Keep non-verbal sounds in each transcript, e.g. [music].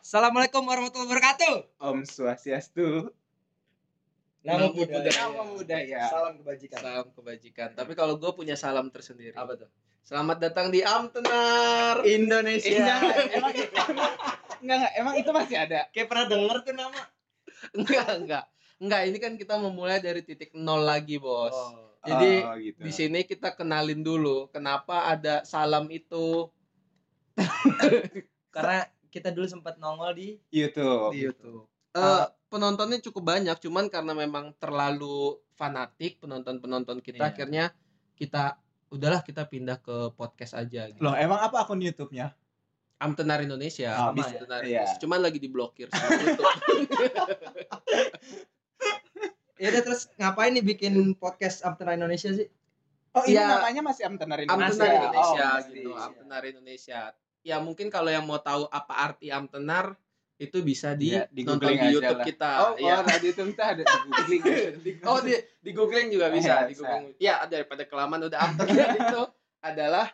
Assalamualaikum warahmatullahi wabarakatuh. Om Swastiastu. Nama Nama budaya. Nama budaya. Salam kebajikan. Salam kebajikan. Tapi kalau gue punya salam tersendiri. Apa tuh? Selamat datang di Amtenar. Indonesia. Enggak, emang, enggak, enggak, emang itu masih ada. Kayak pernah denger tuh nama. enggak, enggak. Enggak, ini kan kita memulai dari titik nol lagi, Bos. Oh. Jadi Oh, gitu. di sini kita kenalin dulu kenapa ada salam itu Karena kita dulu sempat nongol di YouTube. di YouTube. Eh, penontonnya cukup banyak, cuman karena memang terlalu fanatik penonton-penonton kita, Iya. akhirnya kita udahlah kita pindah ke podcast aja. Gitu. Loh, emang apa akun YouTube-nya? Amtenar Indonesia, Oh. Amtenar Iya. Indonesia. Cuman lagi diblokir sama [laughs] YouTube. Ya udah terus ngapain nih bikin podcast Amtena Indonesia sih? Oh, ini Iya. namanya masih Amtenar Indonesia. Amtenar Indonesia Oh, gitu, Amtenar Indonesia. Ya mungkin kalau yang mau tahu apa arti Amtenar itu bisa di, Iya, di nonton di YouTube lah. kita. Oh, ya. oh, di YouTube ada di googling. [laughs] Oh di di googling juga bisa, Iya, di googling. Ya daripada kelamaan udah Amtenar [laughs] itu adalah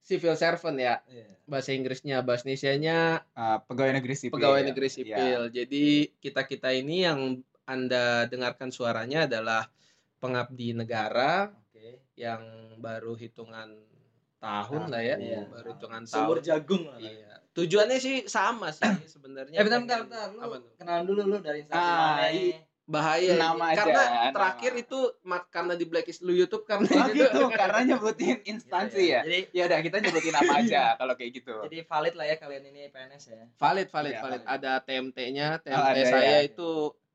civil servant ya. Bahasa Inggrisnya, bahasa Indonesianya Ah, pegawai negeri sipil. pegawai negeri Iya. sipil. Jadi kita-kita ini yang Anda dengarkan suaranya adalah pengabdi negara Oke. yang baru hitungan tahun lah ya, iya. baru hitungan Sumur tahun. jagung lah. Iya. Tujuannya sih sama sih sebenarnya. Eh bentar bentar bentar. Lu Apa tuh? kenalan dulu lu dari Instagram Ah, mana? i- Bahaya. Nama aja, karena nama. terakhir itu karena di blacklist lu YouTube karena Oh, itu gitu, karena nyebutin instansi ya. Jadi Ya udah kita nyebutin apa aja [laughs] kalau kayak gitu. jadi valid lah ya kalian ini PNS ya. valid valid Iya, valid. valid. Ada TMT-nya. TMT Oh, ada saya ya. itu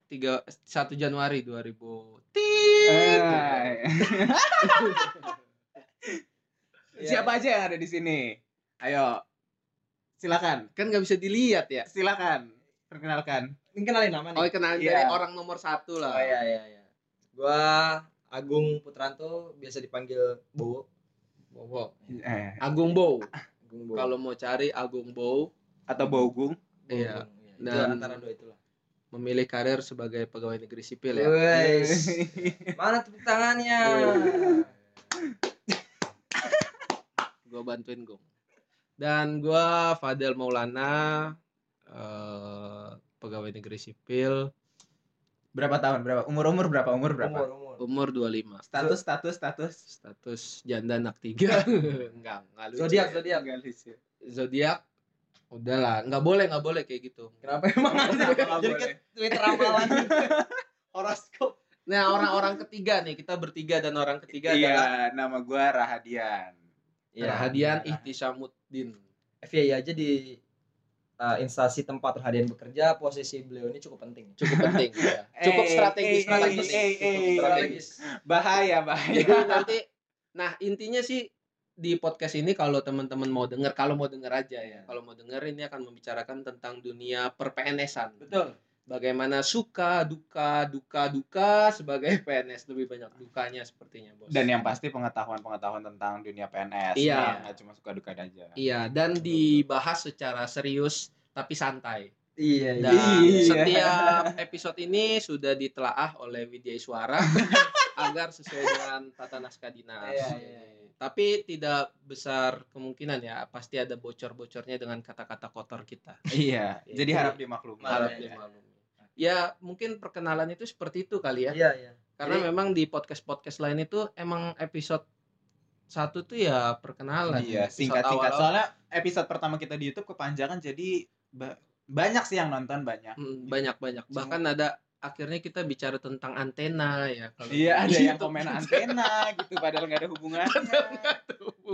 tiga 1 Januari 2000. Eh. [laughs] [laughs] Iya. Siapa aja yang ada di sini? Ayo. Silakan. Kan nggak bisa dilihat ya. Silakan. Perkenalkan. Ini kenalin nama nih. Oh, kenalin Iya. dari orang nomor satu lah. Oh iya iya iya. Gua Agung Putranto biasa dipanggil Bowo. Bowo. Eh, Agung Bow. Agung Bowo. Kalau mau cari Agung Bow, atau Bogung. Bowo, iya. iya. Itu Dan- antara dua itulah. memilih karir sebagai pegawai negeri sipil ya. Wes. [laughs] Mana tepuk tangannya? Gua bantuin Gong. Dan gua Fadel Maulana eh, pegawai negeri sipil, berapa tahun? Berapa? Umur-umur berapa? Umur berapa? Umur umur. umur 25. Status status status. Status janda anak tiga. [laughs] enggak, enggak lucu. Zodiak ya. zodiak. Enggak lucu. Zodiak udahlah, enggak boleh, enggak boleh kayak gitu. Kenapa emang? Kenapa nggak Jadi boleh? ke Twitter ramalan. [laughs] Horoskop. Nah, orang-orang ketiga nih, kita bertiga dan orang ketiga adalah Iya, nama gua Rahadian. Rahadian Ihtisamuddin. FYI aja di uh, instansi tempat Rahadian bekerja, posisi beliau ini cukup penting. Cukup penting ya. [laughs] Cukup strategis, strategis, eh, cukup strategis. Bahaya, bahaya. Jadi nanti nah intinya sih di podcast ini kalau teman-teman mau dengar, kalau mau dengar aja ya. Kalau mau dengar ini akan membicarakan tentang dunia per-PNS-an. Betul. Bagaimana suka, duka, duka, duka sebagai [laughs] PNS lebih banyak dukanya sepertinya, Bos. Dan yang pasti pengetahuan-pengetahuan tentang dunia PNS. Iya. Nah, nggak cuma suka duka aja. Iya, dan dibahas secara serius tapi santai. Iya, Dan Iya. setiap episode ini sudah ditelaah oleh Widya Iswara [laughs] agar sesuai dengan tata naskah dinas. Iya, iya. Tapi tidak besar kemungkinan ya, pasti ada bocor-bocornya dengan kata-kata kotor kita. Iya, Iya. jadi harap dimaklumi. Maklum, Harap iya. dimaklumi. Ya, mungkin perkenalan itu seperti itu kali ya. Iya, iya. Karena Jadi- memang di podcast-podcast lain itu emang episode satu tuh ya perkenalan. Iya, singkat-singkat. Soalnya episode pertama kita di YouTube kepanjangan jadi ba- banyak sih yang nonton banyak. Mm, banyak-banyak. Bahkan ada akhirnya kita bicara tentang antena ya kalau Iya, ada di yang komen antena gitu [laughs] padahal nggak ada hubungannya.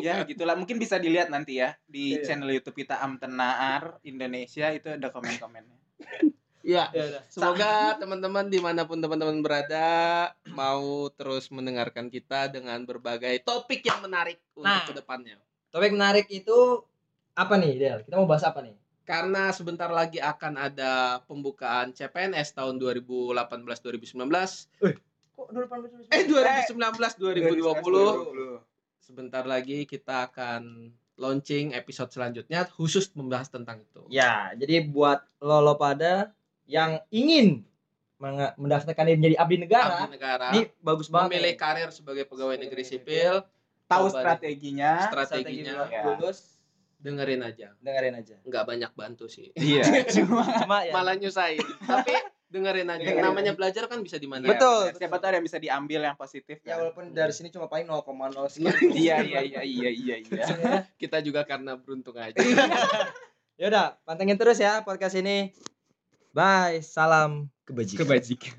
ya, gitulah. Mungkin bisa dilihat nanti ya di Iya. channel YouTube kita Amtenar Indonesia itu ada komen-komennya. [laughs] Ya, Ya semoga teman-teman di mana pun teman-teman berada mau terus mendengarkan kita dengan berbagai topik yang menarik Nah. untuk ke depannya. Topik menarik itu apa nih, Del? Kita mau bahas apa nih? Karena sebentar lagi akan ada pembukaan CPNS tahun 2018-2019. Kok 2018? Eh 2019-2020. 2020. Sebentar lagi kita akan launching episode selanjutnya khusus membahas tentang itu. Ya, jadi buat lo lo pada yang ingin mendaftarkan diri menjadi abdi negara, Abdi negara ini bagus banget. memilih karir sebagai pegawai negeri sipil, Tahu strateginya. strategi strateginya ya. lulus dengerin aja dengerin aja nggak banyak bantu sih Iya, [laughs] cuma cuma ya malah nyusahin tapi dengerin aja Dengerin. namanya belajar kan bisa di mana Betul. Iya, Siapa tahu ada yang bisa diambil yang positif. ya kan? walaupun dari sini cuma paling 0,0 sekian [laughs] Iya, iya, iya, iya, iya, iya. kita juga karena beruntung aja [laughs] ya udah pantengin terus ya podcast ini bye salam kebajikan Kebajikan.